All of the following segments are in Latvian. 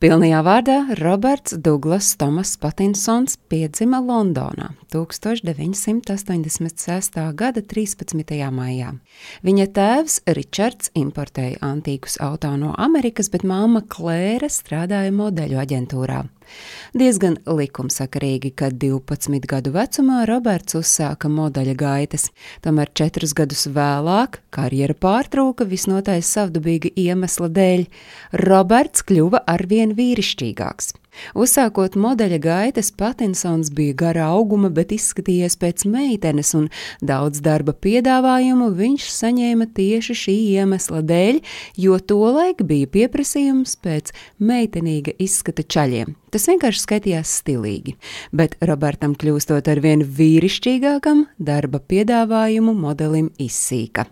Pilnajā vārdā Roberts Douglas Tomas Patinsons piedzima Londonā 1986. gada 13. maijā. Viņa tēvs Ričards importēja antīkus auto no Amerikas, bet māma Klēra strādāja modeļu aģentūrā. Diezgan likumsakarīgi, ka 12 gadu vecumā Roberts uzsāka modeļa gaitas, tomēr četrus gadus vēlāk karjera pārtrauka visnotaļ savdabīga iemesla dēļ. Roberts kļuva arvien vīrišķīgāks. Uzsākot modeļa gaitas, Patinsons bija gara auguma, bet izskatījies pēc meitenes, un daudz darba piedāvājumu viņš saņēma tieši šī iemesla dēļ, jo tolaik bija pieprasījums pēc meitenīga izskata čaļiem. Tas vienkārši skatījās stilīgi, bet Robertam kļūstot ar vien vīrišķīgākam, darba piedāvājumu modelim izsīka.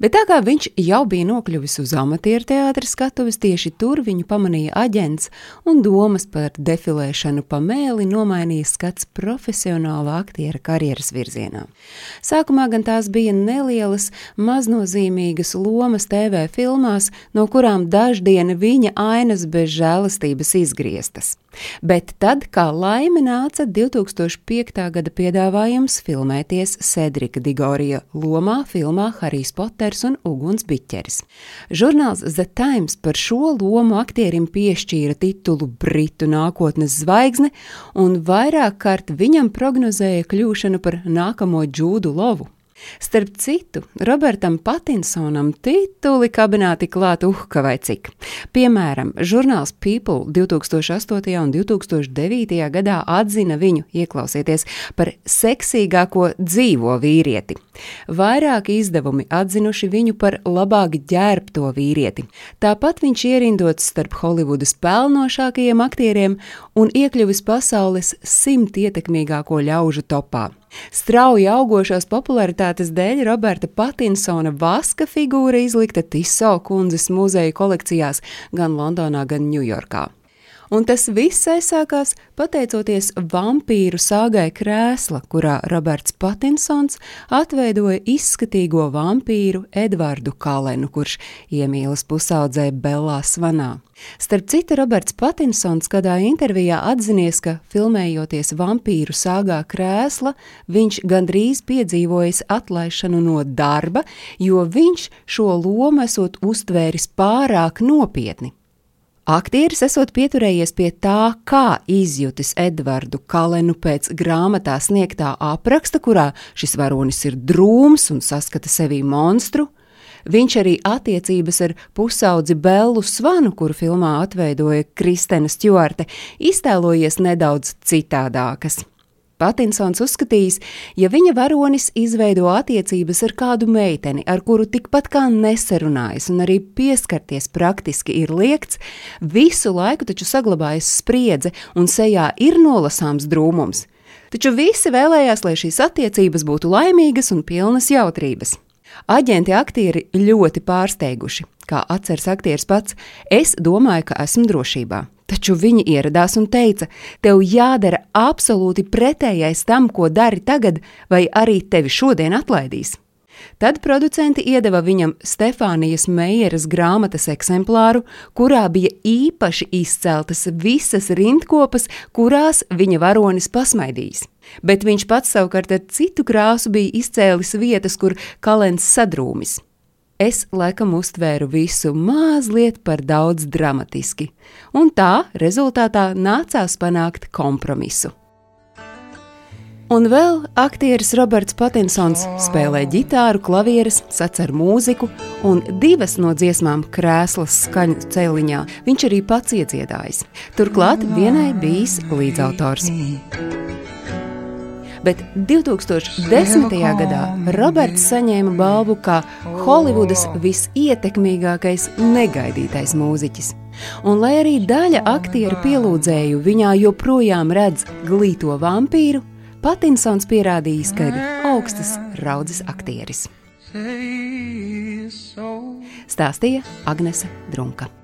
Bet tā kā viņš jau bija nokļuvis uz amatieru teātras skatuves, tieši tur viņu pamanīja aģents un domas par defilēšanu pa mēli nomainīja skats profesionāla aktiera karjeras virzienā. Sākumā gan tās bija nelielas, maznozīmīgas lomas TV filmās, no kurām daždiena viņa ainas bez žēlastības izgrieztas. Bet tad, kā laime nāca 2005. gada piedāvājums filmēties Cedrika Digorija lomā filmā Harijs Poters un Uguns Biķeris. Žurnāls The Times par šo lomu aktierim piešķīra titulu Britu nākotnes zvaigzne un vairāk kārt viņam prognozēja kļūšanu par nākamo džūdu lovu. Starp citu, Robertam Patinsonam tituli kabināti klāt uhka vai cik. Piemēram, žurnāls People 2008. un 2009. gadā atzina viņu, ieklausieties, par seksīgāko dzīvo vīrieti. Vairāki izdevumi atzinuši viņu par labāk ģērbto vīrieti. Tāpat viņš ierindots starp Holivudas pelnošākajiem aktieriem un iekļuvis pasaules simt ietekmīgāko ļaužu topā. Strauji augošās popularitātes dēļ Roberta Patinsona vaska figūra izlikta Tiso kundzes muzeja kolekcijās gan Londonā, gan Ņujorkā. Un tas viss aizsākās pateicoties vampīru sāgai krēsla, kurā Roberts Patinsons atveidoja izskatīgo vampīru Edvardu Kalenu, kurš iemīlas pusaudzē Bellā Svanā. Starp citu, Roberts Patinsons kādā intervijā atzinies, ka filmējoties vampīru sāgā krēsla, viņš gandrīz piedzīvojis atlaišanu no darba, jo viņš šo lomu esot uztvēris pārāk nopietni. Aktieris esot pieturējies pie tā, kā izjutis Edvardu Kalenu pēc grāmatā sniegtā apraksta, kurā šis varonis ir drūms un saskata sevī monstru. Viņš arī attiecības ar pusaudzi Bellu Svanu, kuru filmā atveidoja Kristēna Stjorte, iztēlojies nedaudz citādākas. Patinsons uzskatījis, ja viņa varonis izveido attiecības ar kādu meiteni, ar kuru tikpat kā nesarunājas un arī pieskarties praktiski ir liekts, visu laiku taču saglabājas spriedze un sejā ir nolasāms drūmums. Taču visi vēlējās, lai šīs attiecības būtu laimīgas un pilnas jautrības. Aģenti aktieri ļoti pārsteiguši. Kā atceras aktieris pats, es domāju, ka esmu drošībā. Taču viņi ieradās un teica, tev jādara absolūti pretējais tam, ko dari tagad, vai arī tevi šodien atlaidīs. Tad producenti iedeva viņam Stefānijas Meijeras grāmatas eksemplāru, kurā bija īpaši izceltas visas rindkopas, kurās viņa varonis pasmaidījis. Bet viņš pats savukārt ar citu krāsu bija izcēlis vietas, kur kalens sadrūmis es laikam uztvēru visu mazliet par daudz dramatiski, un tā rezultātā nācās panākt kompromisu. Un vēl aktieris Roberts Patinsons spēlē ģitāru, klavieres, sacer mūziku, un divas no dziesmām krēslas skaņu celiņā viņš arī pats iedziedājis. Turklāt vienai bijis līdzautors bet 2010. gadā Roberts saņēma balvu kā Holivudas visietekmīgākais negaidītais mūziķis. Un, lai arī daļa aktieru pielūdzēju viņā joprojām redz glīto vampīru, Patinsons pierādījis, ka ir augstas raudzes aktieris. Stāstīja Agnese Drunka.